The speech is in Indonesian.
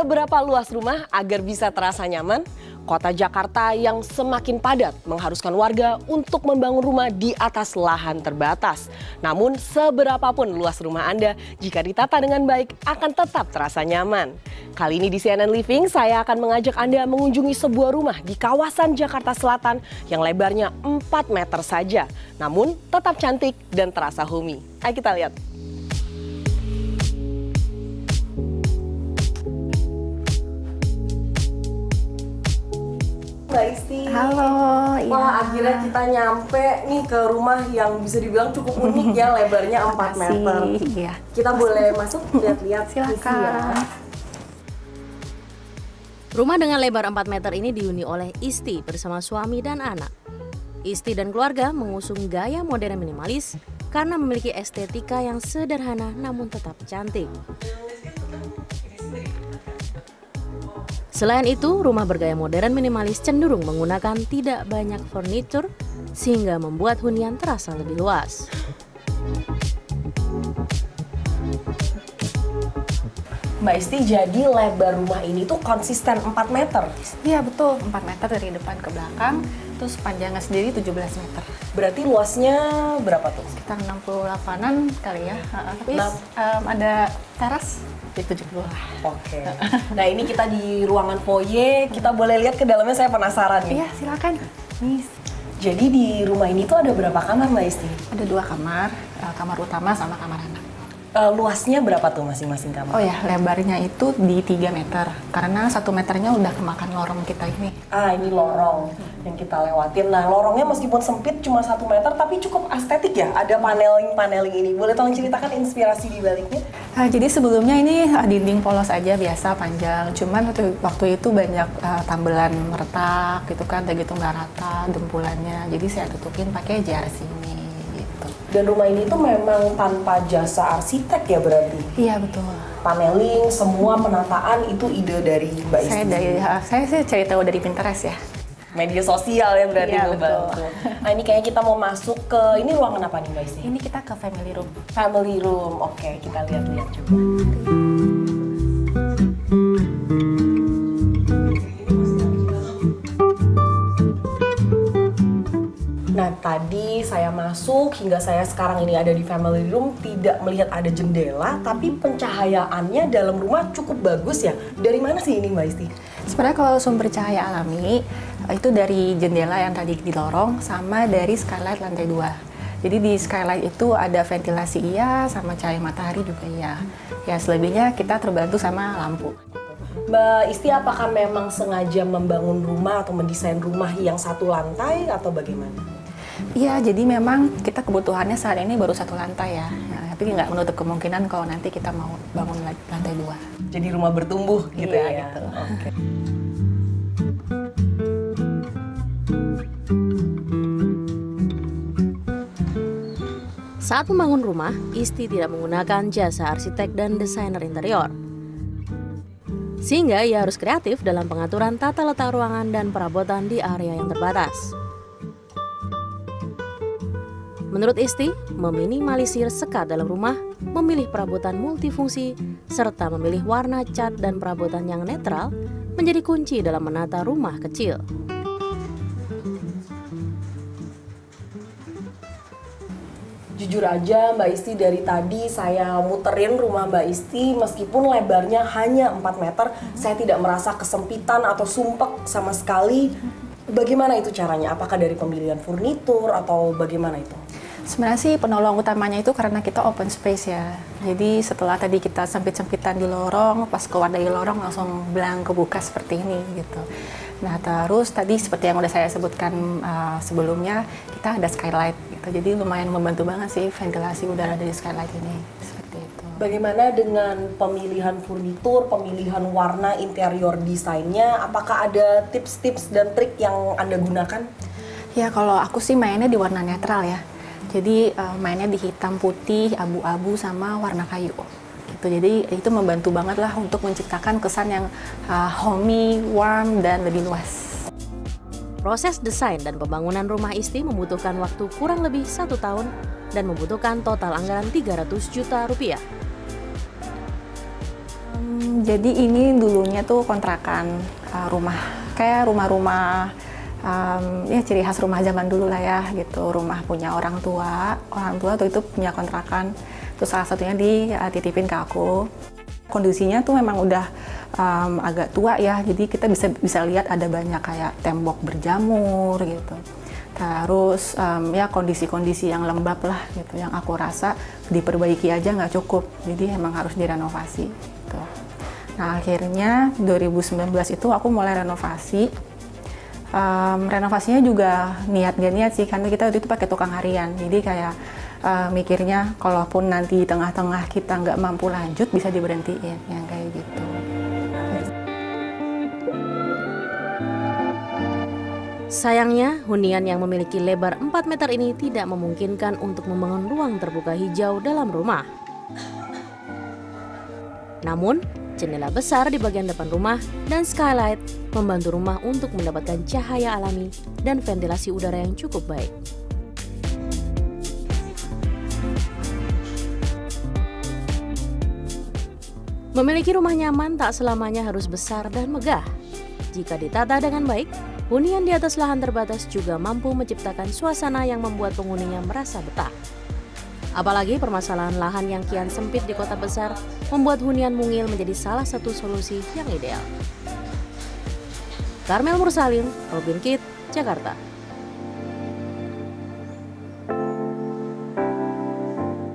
Seberapa luas rumah agar bisa terasa nyaman? Kota Jakarta yang semakin padat mengharuskan warga untuk membangun rumah di atas lahan terbatas. Namun seberapapun luas rumah Anda, jika ditata dengan baik akan tetap terasa nyaman. Kali ini di CNN Living saya akan mengajak Anda mengunjungi sebuah rumah di kawasan Jakarta Selatan yang lebarnya 4 meter saja. Namun tetap cantik dan terasa homey. Ayo kita lihat. Mbak Isti. Halo, iya. Wah, akhirnya kita nyampe nih ke rumah yang bisa dibilang cukup unik ya, lebarnya 4 Makasih. meter. Iya. Kita boleh masuk lihat-lihat Silakan. ya. Rumah dengan lebar 4 meter ini dihuni oleh Isti bersama suami dan anak. Isti dan keluarga mengusung gaya modern minimalis karena memiliki estetika yang sederhana namun tetap cantik. Selain itu, rumah bergaya modern minimalis cenderung menggunakan tidak banyak furnitur sehingga membuat hunian terasa lebih luas. Mbak Isti, jadi lebar rumah ini tuh konsisten 4 meter. Iya betul, 4 meter dari depan ke belakang, terus panjangnya sendiri 17 meter. Berarti luasnya berapa tuh? Sekitar 68-an kali ya. Ha, Tapi em, ada teras di 70 lah. Oke. Nah ini kita di ruangan foyer, kita boleh lihat ke dalamnya saya penasaran nih. Iya silakan. Nih, Jadi di rumah ini tuh ada berapa kamar Mbak Isti? ada dua kamar, eh, kamar utama sama kamar anak. Eh, luasnya berapa tuh masing-masing kamar? Oh ya, lebarnya itu di 3 meter. Karena satu meternya udah kemakan lorong kita ini. Ah ini lorong yang kita lewatin. Nah lorongnya meskipun sempit cuma satu meter tapi cukup estetik ya. Ada paneling-paneling ini. Boleh tolong ceritakan inspirasi di baliknya? Nah, jadi sebelumnya ini uh, dinding polos aja biasa panjang, cuman waktu, waktu itu banyak uh, tambelan retak gitu kan, kayak gitu nggak rata dempulannya. Jadi saya tutupin pakai JRC ini. Dan rumah ini tuh memang tanpa jasa arsitek ya berarti. Iya betul. Paneling, semua penataan itu ide dari Mbak Isti. Saya dari uh, saya sih cari tahu dari Pinterest ya. media sosial ya berarti Iya, membantu. Nah ini kayaknya kita mau masuk ke ini ruangan apa nih Mbak Isti? Ini kita ke family room. Family room. Oke, kita lihat-lihat coba. Masuk hingga saya sekarang ini ada di family room tidak melihat ada jendela tapi pencahayaannya dalam rumah cukup bagus ya. Dari mana sih ini Mbak Isti? Sebenarnya kalau sumber cahaya alami itu dari jendela yang tadi di lorong sama dari skylight lantai 2. Jadi di skylight itu ada ventilasi iya sama cahaya matahari juga iya. Ya selebihnya kita terbantu sama lampu. Mbak Isti apakah memang sengaja membangun rumah atau mendesain rumah yang satu lantai atau bagaimana? Iya, jadi memang kita kebutuhannya saat ini baru satu lantai ya. Nah, tapi nggak menutup kemungkinan kalau nanti kita mau bangun la- lantai dua. Jadi rumah bertumbuh gitu Iya, ya. gitu. Oke. Saat membangun rumah, Isti tidak menggunakan jasa arsitek dan desainer interior. Sehingga ia harus kreatif dalam pengaturan tata letak ruangan dan perabotan di area yang terbatas. Menurut Isti, meminimalisir sekat dalam rumah, memilih perabotan multifungsi, serta memilih warna cat dan perabotan yang netral menjadi kunci dalam menata rumah kecil. Jujur aja Mbak Isti dari tadi saya muterin rumah Mbak Isti meskipun lebarnya hanya 4 meter, saya tidak merasa kesempitan atau sumpek sama sekali. Bagaimana itu caranya? Apakah dari pemilihan furnitur atau bagaimana itu? Sebenarnya sih penolong utamanya itu karena kita open space ya. Jadi setelah tadi kita sempit-sempitan di lorong, pas keluar dari lorong langsung belang kebuka seperti ini gitu. Nah terus tadi seperti yang udah saya sebutkan uh, sebelumnya, kita ada skylight gitu. Jadi lumayan membantu banget sih ventilasi udara dari skylight ini. Seperti itu. Bagaimana dengan pemilihan furnitur, pemilihan warna interior desainnya? Apakah ada tips-tips dan trik yang Anda gunakan? Ya kalau aku sih mainnya di warna netral ya. Jadi uh, mainnya di hitam putih, abu-abu sama warna kayu. Gitu. Jadi itu membantu banget lah untuk menciptakan kesan yang uh, homey, warm dan lebih luas. Proses desain dan pembangunan rumah Isti membutuhkan waktu kurang lebih satu tahun dan membutuhkan total anggaran 300 juta rupiah. Hmm, jadi ini dulunya tuh kontrakan uh, rumah, kayak rumah-rumah um, ya ciri khas rumah zaman dulu lah ya gitu. Rumah punya orang tua, orang tua tuh itu punya kontrakan. Terus salah satunya dititipin ke aku. Kondisinya tuh memang udah um, agak tua ya, jadi kita bisa bisa lihat ada banyak kayak tembok berjamur gitu. Terus um, ya kondisi-kondisi yang lembab lah gitu, yang aku rasa diperbaiki aja nggak cukup, jadi emang harus direnovasi. Gitu. Nah akhirnya 2019 itu aku mulai renovasi. Um, renovasinya juga niat gak niat sih karena kita waktu itu pakai tukang harian. Jadi kayak uh, mikirnya kalaupun nanti tengah-tengah kita nggak mampu lanjut bisa diberhentiin yang kayak gitu. Sayangnya, hunian yang memiliki lebar 4 meter ini tidak memungkinkan untuk membangun ruang terbuka hijau dalam rumah. Namun, jendela besar di bagian depan rumah dan skylight membantu rumah untuk mendapatkan cahaya alami dan ventilasi udara yang cukup baik. Memiliki rumah nyaman tak selamanya harus besar dan megah. Jika ditata dengan baik, hunian di atas lahan terbatas juga mampu menciptakan suasana yang membuat penghuninya merasa betah. Apalagi permasalahan lahan yang kian sempit di kota besar membuat hunian mungil menjadi salah satu solusi yang ideal. Karmel Mursalim, Robin Kit, Jakarta.